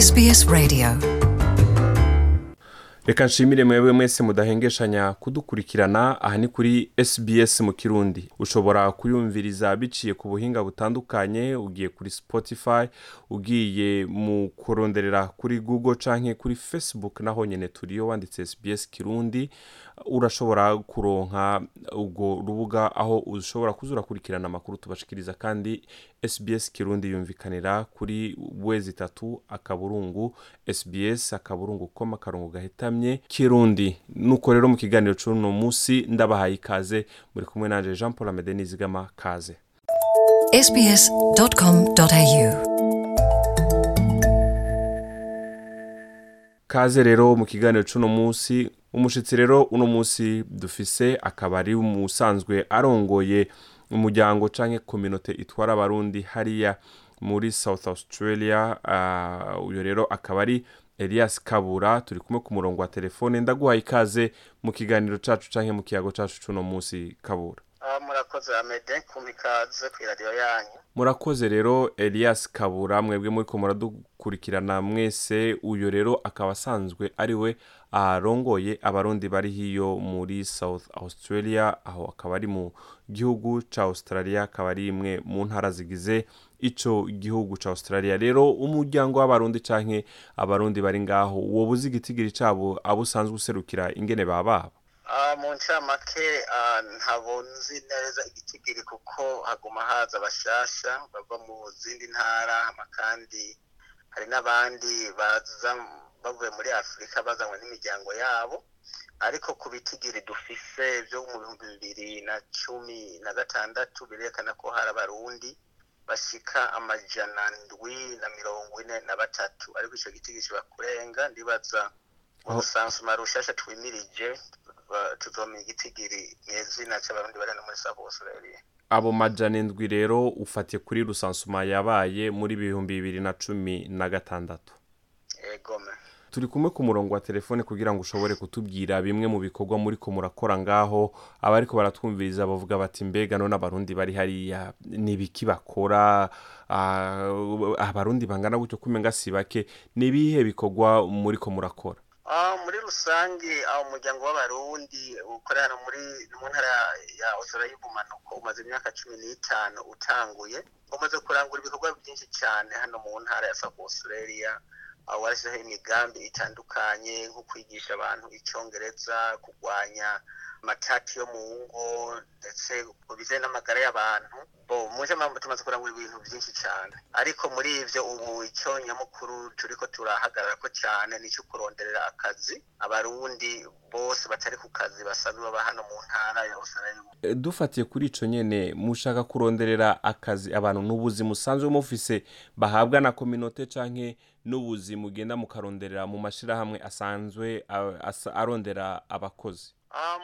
SBS Radio reka nshimire mwebwe mwese mudahengeshanya kudukurikirana. Aha ni kuri sbs mu kirundi. Ushobora kuyumviriza biciye ku buhinga butandukanye ugiye kuri spotify ugiye mu kuronderera kuri google canke kuri facebook naho nyene turiyo wanditse sbs kirundi. Urashobora kuronka ubwo rubuga aho ushobora kuza urakurikirana amakuru tubashikiriza kandi sbs kirundi yumvikanira kuri wezi itatu akaburungu sbs akaburungu koma akarongo gahetamye kirundi nuko rero mu kiganiro c'uno musi ndabahaye ikaze. Muri kumwe nanje jean paul amede nizigama kaze. Sbs.com.au kaze rero mu kiganiro c'uno musi umushitsi rero uno musi dufise akaba ari umusanzwe arongoye umuryango canke kominote itwara abarundi hariya muri south australia. Uh, uyo rero akaba ari elias kabura turi kumwe ku murongo wa telefone. Ndaguhaye ikaze mu kiganiro cacu canke mu kiyago cacu c'uno musi kabura. Ah, murakoze amede kumpa ku iradiyo yanyu. Murakoze rero elias kabura mwebwe muriko muradukurikirana mwese uyo rero akaba asanzwe ari we arongoye abarundi bari hiyo muri south australia aho akaba ari mu gihugu ca australia akaba ari imwe mu ntara zigize ico gihugu ca australia. Rero umuryango w'abarundi canke abarundi bari ngaho woba uzi igitigiri cabo abo usanzwe userukira ingene baba. Mu ncamake ah, ntabo nzi neza igitigiri kuko haguma haza abashasha bava mu zindi ntara kandi hari n'abandi baza bavuye muri afurika bazanywe n'imiryango yabo. Ariko ku bitigiri dufise vyo mu bihumbi bibiri na cumi na gatandatu birerekana ko hari abarundi bashika amajana ndwi na mirongo ine na batatu. Ariko ico gitigiri kiba kurenga ndibaza mu Aho- rusansuma rushasha twimirije tuzomenya igitigiri nyezina c'abarundi bari no muri South Australia abo majana indwi rero ufatiye kuri rusansuma yabaye muri bihumbi bibiri na cumi na gatandatu. Egome turi kumwe ku murongo wa telefone kugira ngo ushobore kutubwira bimwe mu bikorwa muriko murakora ngaho. Abariko baratwumviriza bavuga bati mbega none abarundi bari hariya ni ibiki bakora? Ah, abarundi bangana gutyo kumenga si bake? Ni ibihe bikorwa muriko murakora? Ah, muri rusange aho umuryango w'abarundi ukorera muri mu ntara ya Australia y'ubumanuko umaze imyaka cumi n'itanu utanguye umaze kurangura ibikorwa byinshi cyane hano mu ntara ya South Australia aho warashyizeho imigambi itandukanye nko kwigisha abantu icyongereza kurwanya amatati yo mu ngo ndetse mu bijyanye n'amagara y'abantu muje mpamvu tumaze kurangura ibintu byinshi cyane ariko muri ivyo ubu icyo nyamukuru turiko turahagarara ko cyane ni cyo kuronderera akazi abarundi bose batari ku kazi basanzwe baba hano mu ntara ya Australia E, dufatiye kuri ico nyene mushaka kuronderera akazi abantu n'ubuzi musanzwe mufise bahabwa na kominote canke n'ubuzi mugenda mukaronderera mu mashirahamwe asanzwe arondera abakozi.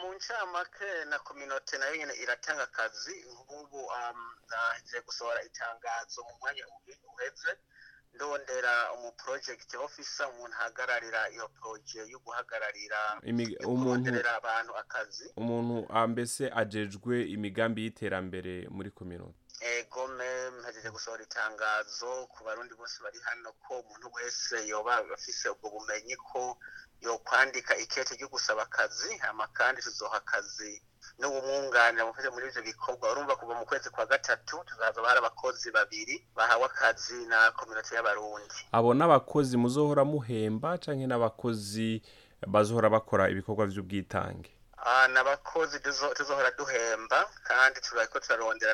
Mu ncamake na kominote na yo nyene iratanga akazi nk'ubu um, naje gusohora itangazo mu mwanya uhe- uheze ndondera umu project officer umuntu ahagararira iyo proje yo guhagararira umuntu abantu akazi. umuntu ah, mbese ajejwe imigambi y'iterambere muri kominote egome mpejeje gusohora itangazo ku barundi bose bari hano ko umuntu wese yoba afise ubwo bumenyi ko yokwandika ikete ryo gusaba akazi hama kandi tuzoha akazi n'ubumwunganira mufashe muri ivyo bikorwa. Urumva kuva mu kwezi kwa gatatu tuzazoba hari abakozi babiri bahawe akazi na kominote y'abarundi. Abo n'abakozi muzohora muhemba canke n'abakozi bazohora bakora ibikorwa vy'ubwitange? Ah, n'abakozi tuzo- tuzohora duhemba kandi turariko turarondera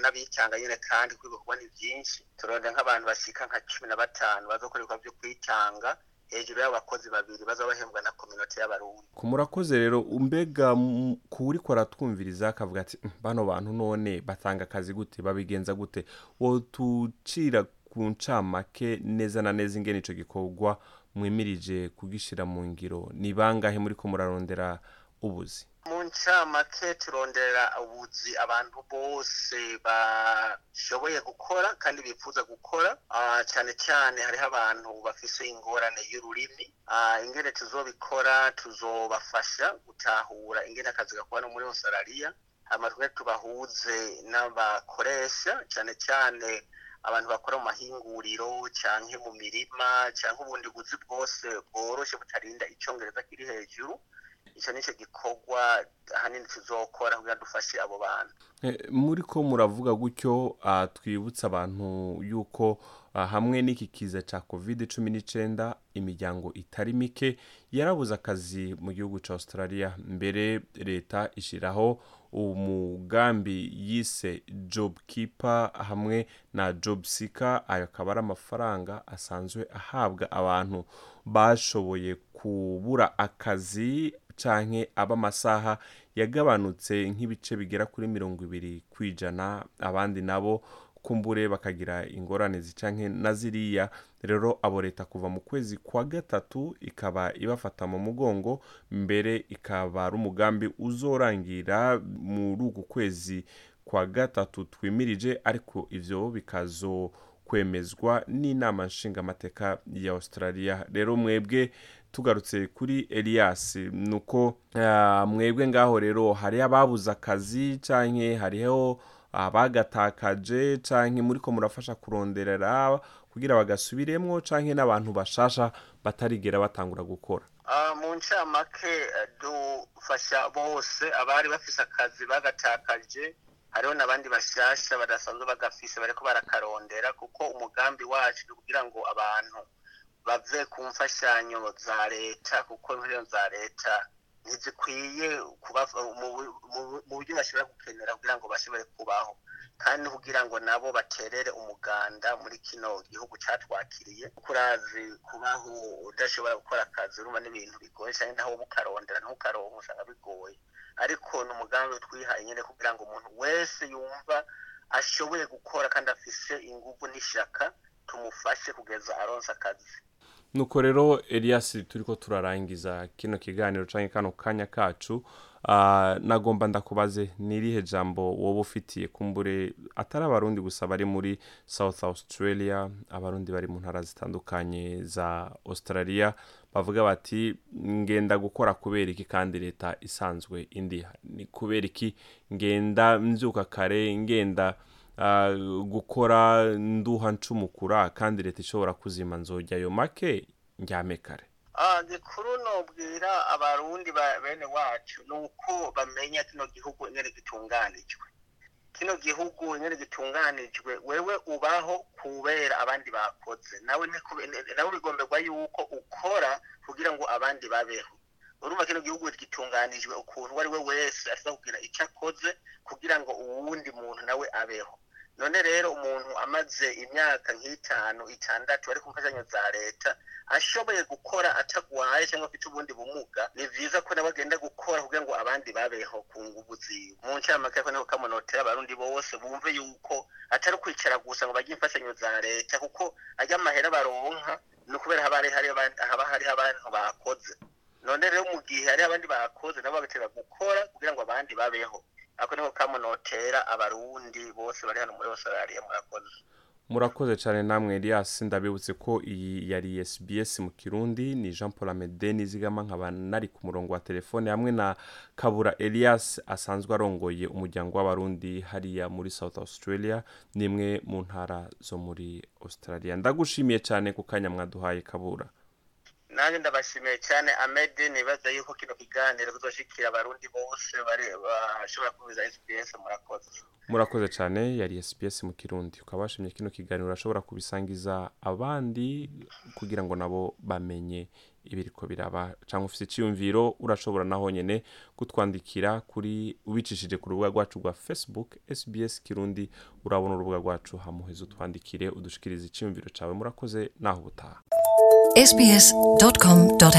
n'abitanga nyene kandi kuko ibikorwa ni vyinshi turondera nk'abantu bashika nka cumi na batanu bazokora ibikorwa vyo kwitanga hejuru y'abakozi babiri bazoba bahembwa na kominote y'abarundi. Murakoze rero umbega m- kuwuriko aratwumviriza akavuga ati "Mm, bano bantu none batanga akazi gute babigenza gute? Wotucira ku ncamake neza na neza ingene ico gikorwa mwimirije kugishira mu ngiro. Ni bangahe muriko murarondera ubuzi mu ncamake turondera ubuzi abantu bose bashoboye gukora kandi bifuza gukora. Ah, cyane cyane hariho abantu bafise ingorane y'ururimi. Ah, ingene tuzobikora tuzobafasha gutahura ingene akazi gakora no muri Australia. Hama twe tubahuze n'abakoresha cyane cyane abantu bakora mu mahinguriro canke mu mirima canke ubundi buzi bwose bworoshe butarinda icongereza kiri hejuru. Ico nico gikorwa ahanini tuzokora kugira dufashe abo bantu. Eh, muri ko muravuga gutyo ah, twibutsa abantu yuko ah, hamwe n'iki kiza cya covid cumi n'icyenda imiryango itari mike yarabuze akazi mu gihugu cya australia. Mbere leta ishyiraho umugambi yise job keeper hamwe na job seeker ayo akaba ari amafaranga asanzwe ahabwa abantu bashoboye kubura akazi. Canke ab'amasaha yagabanutse nk'ibice bigera kuri mirongo ibiri ku ijana abandi nabo kumbure bakagira ingorane zicanke na ziriya. Rero abo leta kuva mu kwezi kwa gatatu ikaba ibafata mu mugongo mbere ikaba ari umugambi uzorangira muri uku kwezi kwa gatatu twimirije ariko ivyo bikazo kwemezwa n'inama nshingamateka ya australia. Rero mwebwe tugarutse kuri elias nuko ah, mwebwe ngaho rero hari ababuze akazi canke hariho abagatakaje canke muriko murafasha kuronderera kugira bagasubiremwo canke n'abantu bashasha batarigera batangura gukora. Ah, mu ncamake eh, dufasha bose abari bafise akazi bagatakaje hariho n'abandi bashasha badasanzwe bagafise bariko barakarondera kuko umugambi wacu ni kugira ngo abantu bave ku mfashanyo za leta kuko imfashanyo za leta ntizikwiye mu bu- mu- mu buryo bashobora gukenera kugira ngo bashobore kubaho. Kandi kugira ngo nabo baterere umuganda muri kino gihugu catwakiriye kuko urazi kubaho udashobora gukora akazi urumva n'ibintu bigoye cyane naho bukarondera ntukaronka usanga bigoye. Ariko ni umugambi twihaye nyine kugira ngo umuntu wese yumva ashoboye gukora kandi afise inguvu n'ishaka tumufashe kugeza aronse akazi. Nuko rero elias turiko turarangiza kino kiganiro canke kano kanya kacu. Ah, nagomba ndakubaze nirihe jambo woba ufitiye? Kumbure atari abarundi gusa bari muri south australia abarundi bari mu ntara zitandukanye za australia bavuga bati ngenda gukora kubera iki kandi leta isanzwe indiha ni kubera iki? Ngenda mbyuka kare ngenda gukora nduha ncumukura kandi leta ishobora kuzima nzojyayo make njyame kare. Ah, gikuru nobwira abarundi ba bene wacu ni uko bamenya kino gihugu ingene gitunganijwe. Kino gihugu ingene gitunganijwe wewe ubaho kubera abandi bakoze. Nawe bigomberwa yuko ukora kugira ngo abandi babeho. Urumva kino gihugu gitunganijwe ukuntu uwo ari we wese ashobora kugira icyo akoze kugira ngo uwundi muntu nawe abeho. None rero umuntu amaze imyaka nk'itanu itandatu ari ku mfashanyo za leta ashoboye gukora atagwaye cyangwa afite ubundi bumuga ni vyiza ko nawe agenda gukora kugira ngo abandi babeho ku nguvu ziwe. Mu ncamake ariko niko kamunotera abarundi bose bumve yuko atari kwicara gusa ngo barye imfashanyo za leta kuko arya amahera baronka ni ukubera haba hariho abantu bakoze. None rero mu gihe hariho abandi bakoze nabo bagatera gukora kugira ngo abandi babeho. Ako niko kamunotera abarundi bose bari hano muri australia murakoze. Murakoze cyane namwe elias. Ndabibutse ko iyi yari sbs mu kirundi. Ni jean paul amede nizigama nkaba nari ku murongo wa telefone hamwe na kabura elias asanzwe arongoye umuryango w'abarundi hariya muri south australia ni imwe mu ntara zo muri australia. Ndagushimiye cyane ku kanya mwaduhaye kabura. Nanjye ndabashimiye cyane amede nibaza yuko kino kiganiro kizoshikira abarundi bose bashobora kubiza sps murakoze. Murakoze cyane yari sbs mu kirundi. Ukaba washimye kino kiganiro urashobora kubisangiza abandi kugira ngo nabo bamenye ibiriko biraba. Cyangwa ufite icyiyumviro urashobora naho nyine kutwandikira kuri ubicishije ku rubuga rwacu rwa facebook sbs kirundi. Urabona urubuga rwacu hamuheza utwandikire udushikirize icyiyumviro cyawe murakoze naho ubutaha. sbs.com.au